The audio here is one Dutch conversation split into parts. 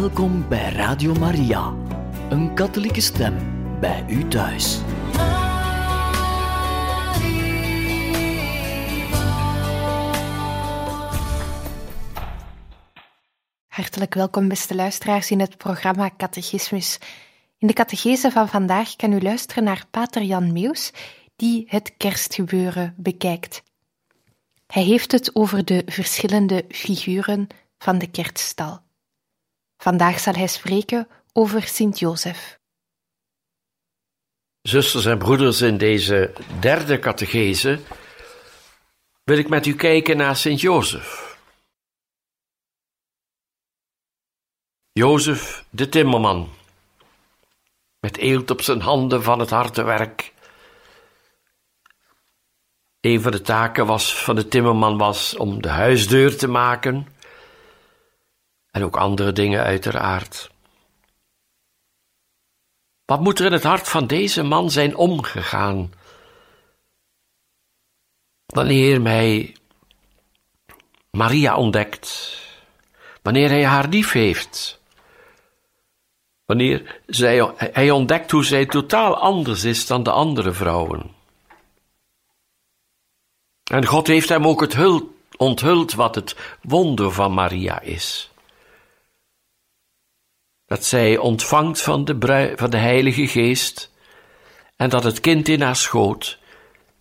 Welkom bij Radio Maria, een katholieke stem bij u thuis. Hartelijk welkom, beste luisteraars, in het programma Catechismus. In de catechese van vandaag kan u luisteren naar Pater Jan Meus, die het kerstgebeuren bekijkt. Hij heeft het over de verschillende figuren van de kerststal. Vandaag zal hij spreken over Sint-Jozef. Zusters en broeders, in deze derde catechese wil ik met u kijken naar Sint-Jozef. Jozef de timmerman, met eelt op zijn handen van het harde werk. Een van de taken was, van de timmerman was om de huisdeur te maken en ook andere dingen uiteraard. Wat moet er in het hart van deze man zijn omgegaan? Wanneer hij Maria ontdekt, wanneer hij haar lief heeft, wanneer zij, hij ontdekt hoe zij totaal anders is dan de andere vrouwen. En God heeft hem ook het hul, onthuld wat het wonder van Maria is dat zij ontvangt van de, van de Heilige Geest en dat het kind in haar schoot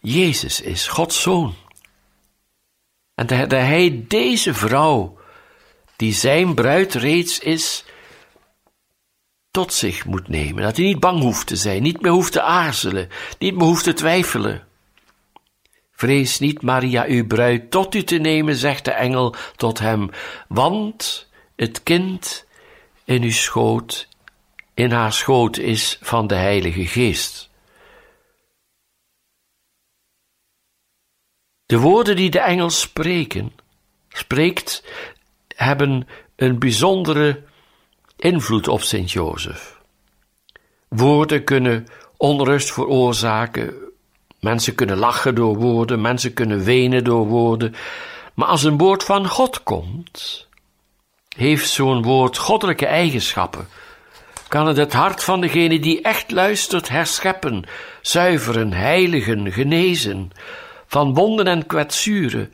Jezus is, Gods Zoon. En dat hij deze vrouw, die zijn bruid reeds is, tot zich moet nemen. Dat hij niet bang hoeft te zijn, niet meer hoeft te aarzelen, niet meer hoeft te twijfelen. Vrees niet, Maria, uw bruid tot u te nemen, zegt de engel tot hem, want het kind in uw schoot, in haar schoot is van de Heilige Geest. De woorden die de engel spreken, spreekt, hebben een bijzondere invloed op Sint Jozef. Woorden kunnen onrust veroorzaken, mensen kunnen lachen door woorden, mensen kunnen wenen door woorden, maar als een woord van God komt, heeft zo'n woord goddelijke eigenschappen? Kan het het hart van degene die echt luistert herscheppen, zuiveren, heiligen, genezen, van wonden en kwetsuren?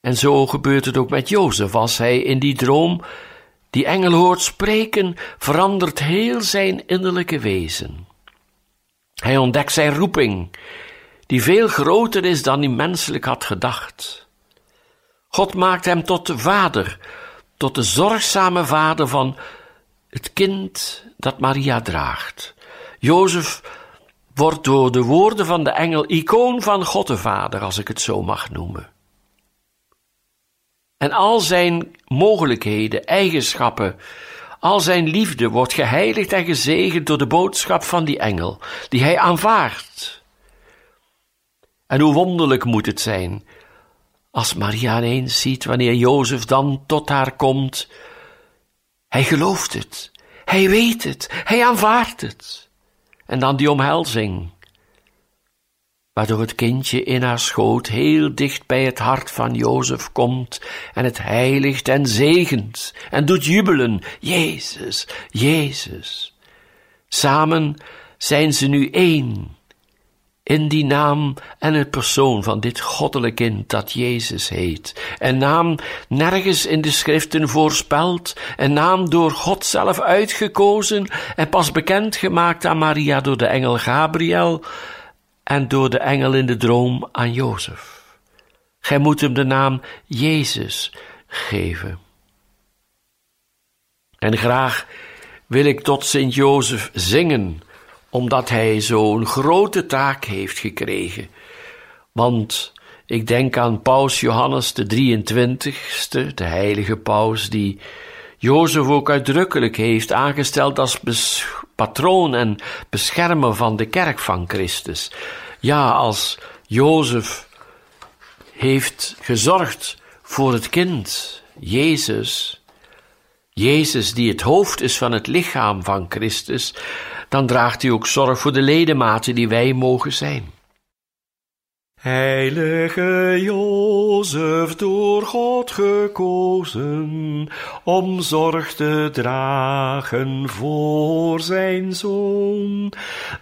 En zo gebeurt het ook met Jozef, als hij in die droom die engel hoort spreken, verandert heel zijn innerlijke wezen. Hij ontdekt zijn roeping, die veel groter is dan hij menselijk had gedacht. God maakt hem tot de vader, tot de zorgzame vader van het kind dat Maria draagt. Jozef wordt door de woorden van de engel icoon van God de Vader, als ik het zo mag noemen. En al zijn mogelijkheden, eigenschappen, al zijn liefde wordt geheiligd en gezegend door de boodschap van die engel, die hij aanvaardt. En hoe wonderlijk moet het zijn als Maria ineens ziet wanneer Jozef dan tot haar komt, hij gelooft het, hij weet het, hij aanvaardt het. En dan die omhelzing, waardoor het kindje in haar schoot heel dicht bij het hart van Jozef komt en het heiligt en zegent en doet jubelen, Jezus, Jezus. Samen zijn ze nu één in die naam en het persoon van dit goddelijk kind dat Jezus heet. Een naam nergens in de schriften voorspeld, een naam door God zelf uitgekozen en pas bekend gemaakt aan Maria door de engel Gabriel en door de engel in de droom aan Jozef. Gij moet hem de naam Jezus geven. En graag wil ik tot Sint Jozef zingen omdat hij zo'n grote taak heeft gekregen. Want ik denk aan Paus Johannes de 23ste, de heilige paus, die Jozef ook uitdrukkelijk heeft aangesteld als patroon en beschermer van de kerk van Christus. Ja, als Jozef heeft gezorgd voor het kind, Jezus, Jezus die het hoofd is van het lichaam van Christus, dan draagt hij ook zorg voor de ledematen die wij mogen zijn. Heilige Jozef, door God gekozen, om zorg te dragen voor zijn zoon.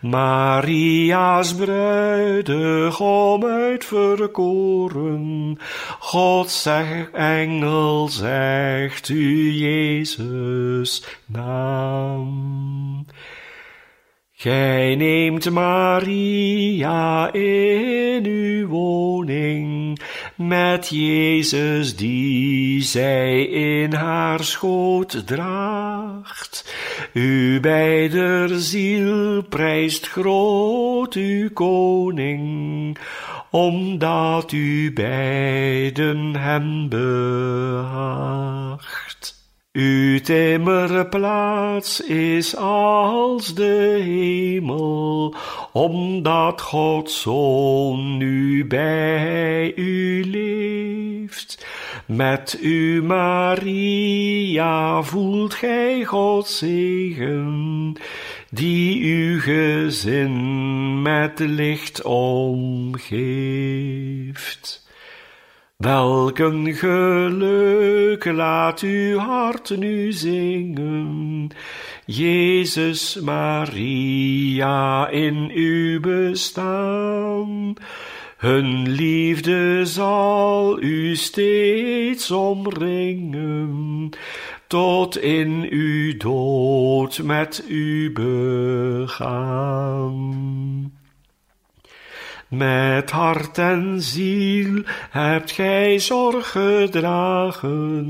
Maria's bruidegom uitverkoren, God zegt, engel zegt u Jezus naam. Gij neemt Maria in uw woning, met Jezus die zij in haar schoot draagt. U beider ziel prijst groot uw koning, omdat u beiden hem behaagt. Uw timmerplaats is als de hemel, omdat Gods Zoon nu bij u leeft. Met u, Maria, voelt gij Gods zegen, die uw gezin met licht omgeeft. Welk een geluk laat uw hart nu zingen, Jezus Maria in uw bestaan. Hun liefde zal u steeds omringen, tot in uw dood met u begaan. Met hart en ziel hebt gij zorg gedragen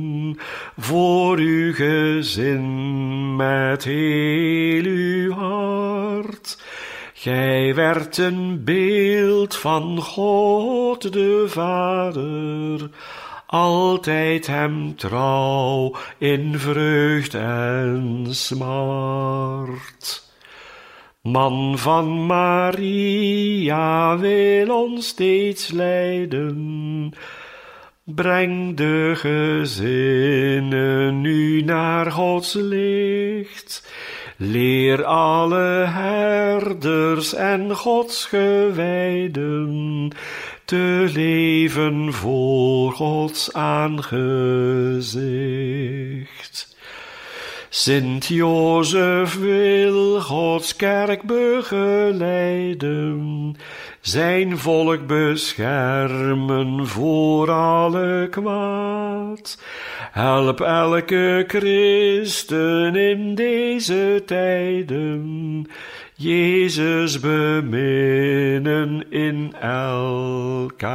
voor uw gezin met heel uw hart. Gij werd een beeld van God de Vader, altijd hem trouw in vreugd en smart. Man van Maria wil ons steeds leiden. Breng de gezinnen nu naar Gods licht. Leer alle herders en Gods gewijden te leven voor Gods aangezicht. Sint Jozef wil Gods kerk begeleiden, zijn volk beschermen voor alle kwaad. Help elke christen in deze tijden, Jezus beminnen in elkaar.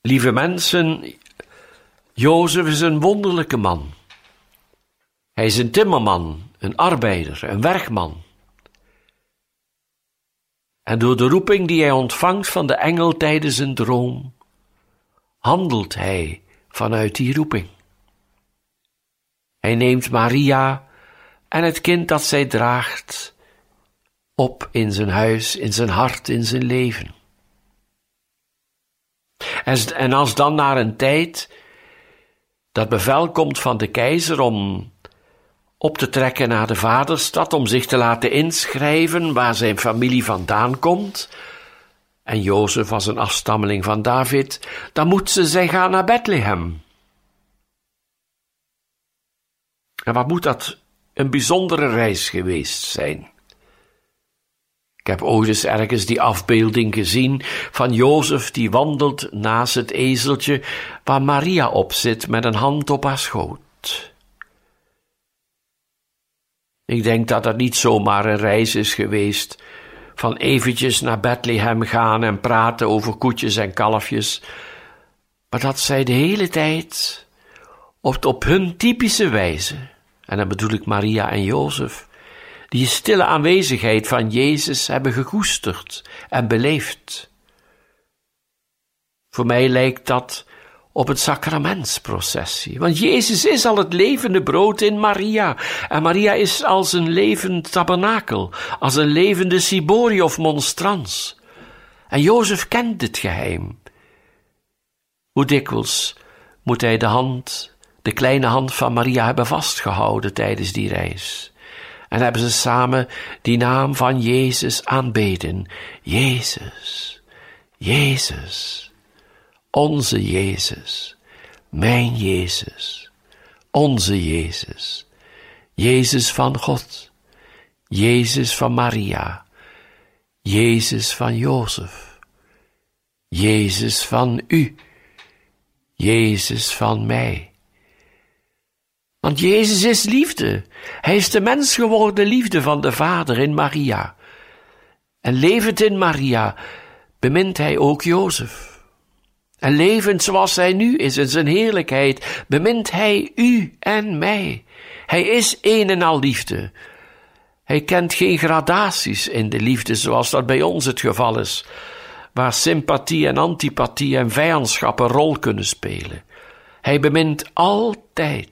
Lieve mensen, Jozef is een wonderlijke man. Hij is een timmerman, een arbeider, een werkman. En door de roeping die hij ontvangt van de engel tijdens een droom, handelt hij vanuit die roeping. Hij neemt Maria en het kind dat zij draagt op in zijn huis, in zijn hart, in zijn leven. En als dan na een tijd dat bevel komt van de keizer om op te trekken naar de vaderstad, om zich te laten inschrijven waar zijn familie vandaan komt. En Jozef was een afstammeling van David, dan moet ze zijn gaan naar Bethlehem. En wat moet dat een bijzondere reis geweest zijn? Ik heb ooit eens ergens die afbeelding gezien van Jozef die wandelt naast het ezeltje waar Maria op zit met een hand op haar schoot. Ik denk dat dat niet zomaar een reis is geweest van eventjes naar Bethlehem gaan en praten over koetjes en kalfjes, maar dat zij de hele tijd op, op hun typische wijze, en dan bedoel ik Maria en Jozef, die stille aanwezigheid van Jezus hebben gekoesterd en beleefd. Voor mij lijkt dat op het sacramentsprocessie. Want Jezus is al het levende brood in Maria. En Maria is als een levend tabernakel, als een levende ciborie of monstrans. En Jozef kent dit geheim. Hoe dikwijls moet hij de hand, de kleine hand van Maria hebben vastgehouden tijdens die reis? En hebben ze samen die naam van Jezus aanbeden. Jezus, Jezus, onze Jezus, mijn Jezus, onze Jezus, Jezus van God, Jezus van Maria, Jezus van Jozef, Jezus van u, Jezus van mij. Want Jezus is liefde. Hij is de mens geworden liefde van de Vader in Maria. En levend in Maria bemint hij ook Jozef. En levend zoals hij nu is in zijn heerlijkheid, bemint hij u en mij. Hij is een en al liefde. Hij kent geen gradaties in de liefde zoals dat bij ons het geval is, waar sympathie en antipathie en vijandschap een rol kunnen spelen. Hij bemint altijd.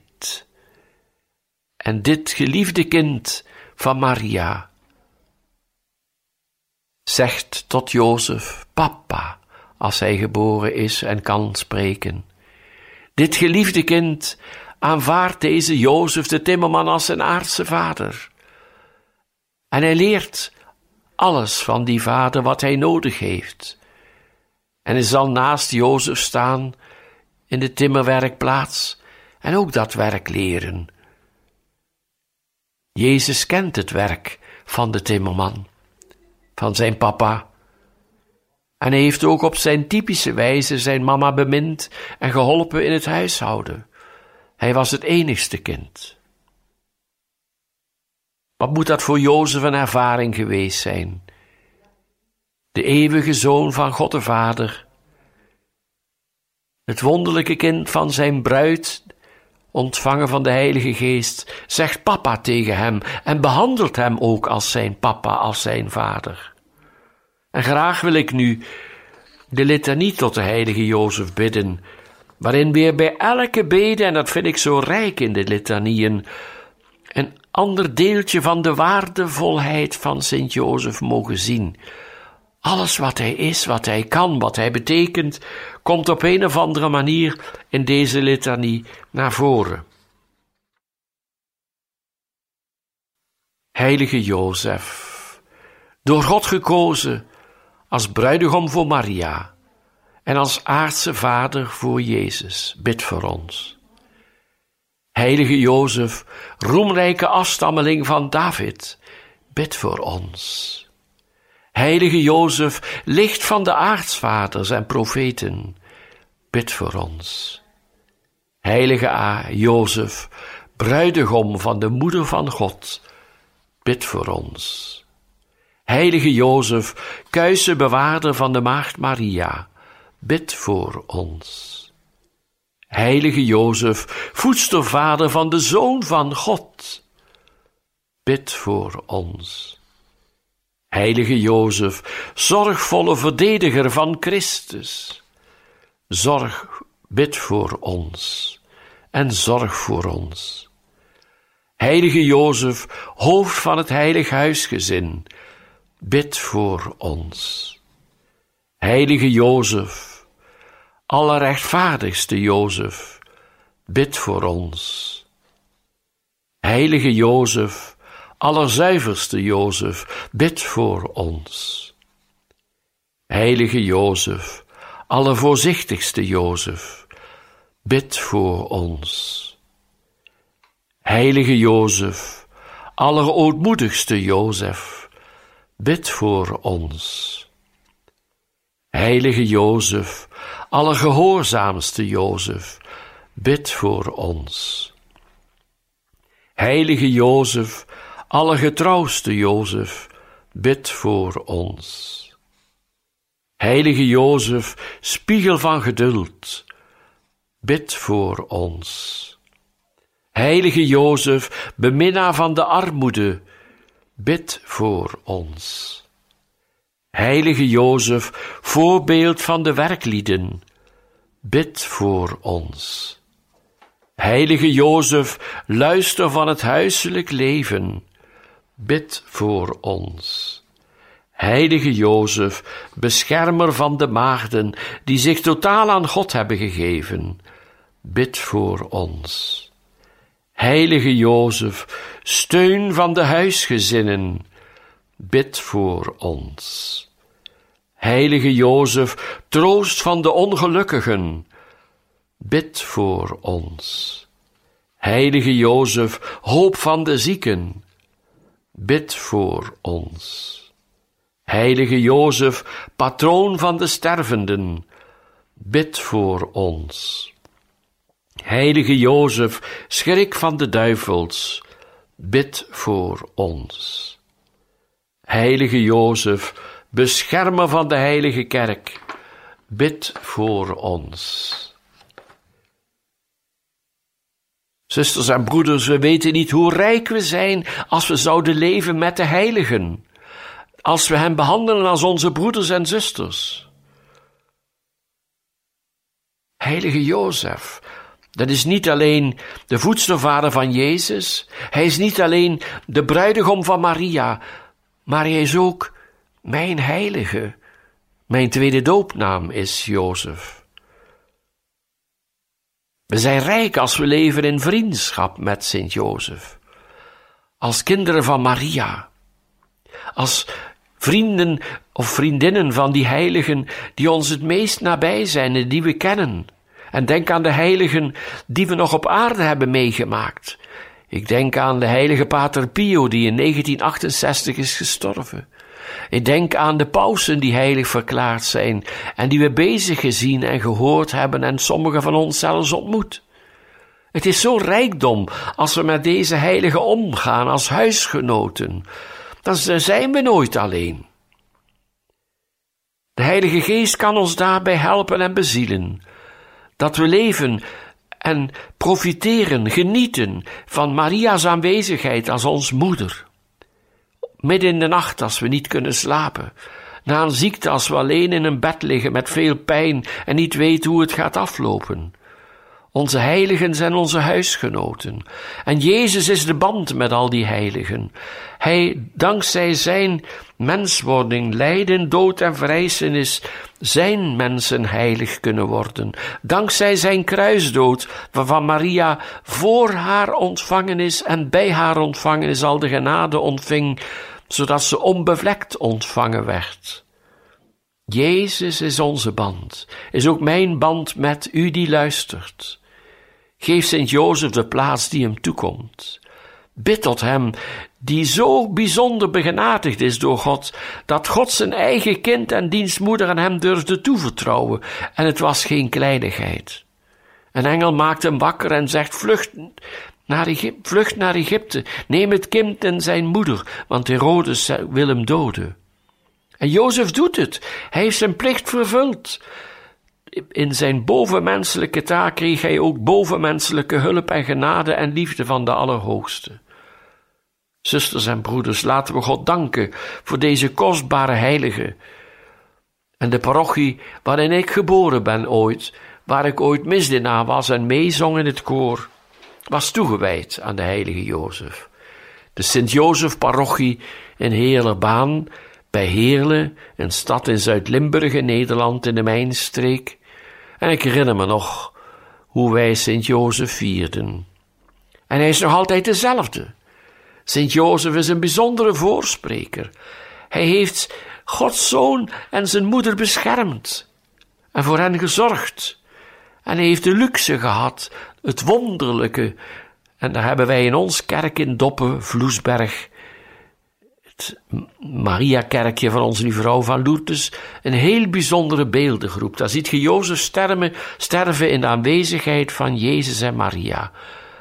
En dit geliefde kind van Maria zegt tot Jozef, papa, als hij geboren is en kan spreken. Dit geliefde kind aanvaardt deze Jozef de timmerman als zijn aardse vader. En hij leert alles van die vader wat hij nodig heeft. En hij zal naast Jozef staan in de timmerwerkplaats en ook dat werk leren. Jezus kent het werk van de timmerman, van zijn papa. En hij heeft ook op zijn typische wijze zijn mama bemind en geholpen in het huishouden. Hij was het enigste kind. Wat moet dat voor Jozef een ervaring geweest zijn? De eeuwige zoon van God de Vader, het wonderlijke kind van zijn bruid, ontvangen van de Heilige Geest, zegt papa tegen hem en behandelt hem ook als zijn papa, als zijn vader. En graag wil ik nu de litanie tot de Heilige Jozef bidden, waarin weer bij elke bede, en dat vind ik zo rijk in de litanieën, een ander deeltje van de waardevolheid van Sint Jozef mogen zien. Alles wat hij is, wat hij kan, wat hij betekent, komt op een of andere manier in deze litanie naar voren. Heilige Jozef, door God gekozen als bruidegom voor Maria en als aardse vader voor Jezus, bid voor ons. Heilige Jozef, roemrijke afstammeling van David, bid voor ons. Heilige Jozef, licht van de aartsvaders en profeten, bid voor ons. Heilige A. Jozef, bruidegom van de moeder van God, bid voor ons. Heilige Jozef, kuise bewaarder van de maagd Maria, bid voor ons. Heilige Jozef, voedstervader van de Zoon van God, bid voor ons. Heilige Jozef, zorgvolle verdediger van Christus, zorg, bid voor ons en zorg voor ons. Heilige Jozef, hoofd van het heilig huisgezin, bid voor ons. Heilige Jozef, allerrechtvaardigste Jozef, bid voor ons. Heilige Jozef, allerzuiverste Jozef, bid voor ons. Heilige Jozef, allervoorzichtigste Jozef, bid voor ons. Heilige Jozef, allerootmoedigste Jozef, bid voor ons. Heilige Jozef, allergehoorzaamste Jozef, bid voor ons. Heilige Jozef, allergetrouwste Jozef, bid voor ons. Heilige Jozef, spiegel van geduld, bid voor ons. Heilige Jozef, beminnaar van de armoede, bid voor ons. Heilige Jozef, voorbeeld van de werklieden, bid voor ons. Heilige Jozef, luister van het huiselijk leven, bid voor ons. Heilige Jozef, beschermer van de maagden die zich totaal aan God hebben gegeven, bid voor ons. Heilige Jozef, steun van de huisgezinnen, bid voor ons. Heilige Jozef, troost van de ongelukkigen, bid voor ons. Heilige Jozef, hoop van de zieken, bid voor ons. Heilige Jozef, patroon van de stervenden, bid voor ons. Heilige Jozef, schrik van de duivels, bid voor ons. Heilige Jozef, beschermer van de heilige kerk, bid voor ons. Zusters en broeders, we weten niet hoe rijk we zijn als we zouden leven met de heiligen, als we hen behandelen als onze broeders en zusters. Heilige Jozef, dat is niet alleen de voedselvader van Jezus, hij is niet alleen de bruidegom van Maria, maar hij is ook mijn heilige. Mijn tweede doopnaam is Jozef. We zijn rijk als we leven in vriendschap met Sint Jozef, als kinderen van Maria, als vrienden of vriendinnen van die heiligen die ons het meest nabij zijn en die we kennen. En denk aan de heiligen die we nog op aarde hebben meegemaakt. Ik denk aan de heilige Pater Pio die in 1968 is gestorven. Ik denk aan de pausen die heilig verklaard zijn en die we bezig gezien en gehoord hebben en sommigen van ons zelfs ontmoet. Het is zo rijkdom als we met deze heiligen omgaan als huisgenoten. Dan zijn we nooit alleen. De Heilige Geest kan ons daarbij helpen en bezielen dat we leven en profiteren, genieten van Maria's aanwezigheid als ons moeder. Midden in de nacht als we niet kunnen slapen, na een ziekte als we alleen in een bed liggen met veel pijn en niet weten hoe het gaat aflopen. Onze heiligen zijn onze huisgenoten. En Jezus is de band met al die heiligen. Hij, dankzij zijn menswording, lijden, dood en vrijzenis, zijn mensen heilig kunnen worden. Dankzij zijn kruisdood, waarvan Maria voor haar ontvangen is en bij haar ontvangen is al de genade ontving, zodat ze onbevlekt ontvangen werd. Jezus is onze band, is ook mijn band met u die luistert. Geef Sint Jozef de plaats die hem toekomt. Bid tot hem, die zo bijzonder begenadigd is door God, dat God zijn eigen kind en dienstmoeder aan hem durfde toevertrouwen, en het was geen kleinigheid. Een engel maakt hem wakker en zegt: Vlucht naar, Egypte, vlucht naar Egypte, neem het kind en zijn moeder, want Herodes wil hem doden. En Jozef doet het. Hij heeft zijn plicht vervuld in zijn bovenmenselijke taak kreeg hij ook bovenmenselijke hulp en genade en liefde van de Allerhoogste. Zusters en broeders, laten we God danken voor deze kostbare heilige. En de parochie waarin ik geboren ben ooit, waar ik ooit misdienaar was en meezong in het koor, was toegewijd aan de heilige Jozef. De Sint-Jozef parochie in Heerlerbaan, bij Heerlen, een stad in Zuid-Limburg in Nederland in de Mijnstreek, en ik herinner me nog hoe wij Sint-Jozef vierden. En hij is nog altijd dezelfde. Sint-Jozef is een bijzondere voorspreker. Hij heeft Gods zoon en zijn moeder beschermd en voor hen gezorgd. En hij heeft de luxe gehad, het wonderlijke. En daar hebben wij in ons kerk in Doppen, Vloesberg, Maria-kerkje van onze Vrouw van Lourdes een heel bijzondere beeldengroep. Daar ziet je Jozef sterven, sterven in de aanwezigheid van Jezus en Maria.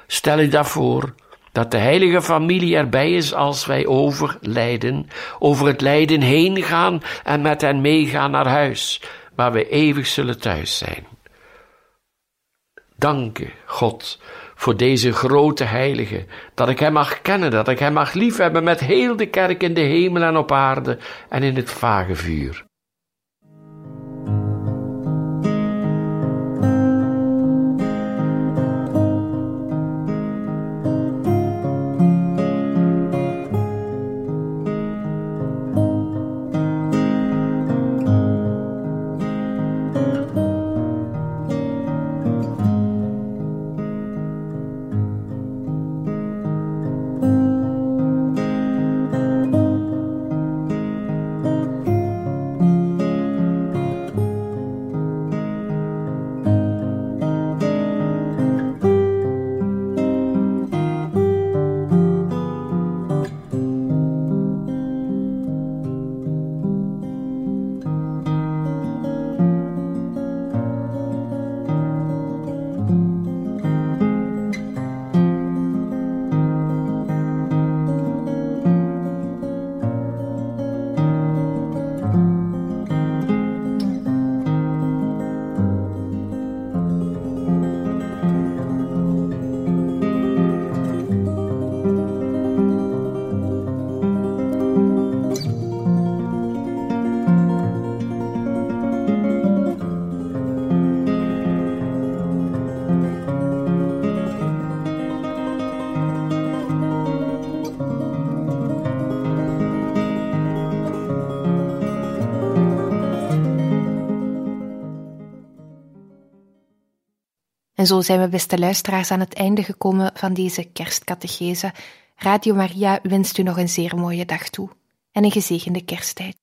Stel je daarvoor dat de heilige familie erbij is als wij overlijden, over het lijden heen gaan en met hen meegaan naar huis, waar we eeuwig zullen thuis zijn. Dank God voor deze grote heilige, dat ik hem mag kennen, dat ik hem mag liefhebben met heel de kerk in de hemel en op aarde en in het vage vuur. En zo zijn we, beste luisteraars, aan het einde gekomen van deze kerstcatechese. Radio Maria wenst u nog een zeer mooie dag toe en een gezegende kersttijd.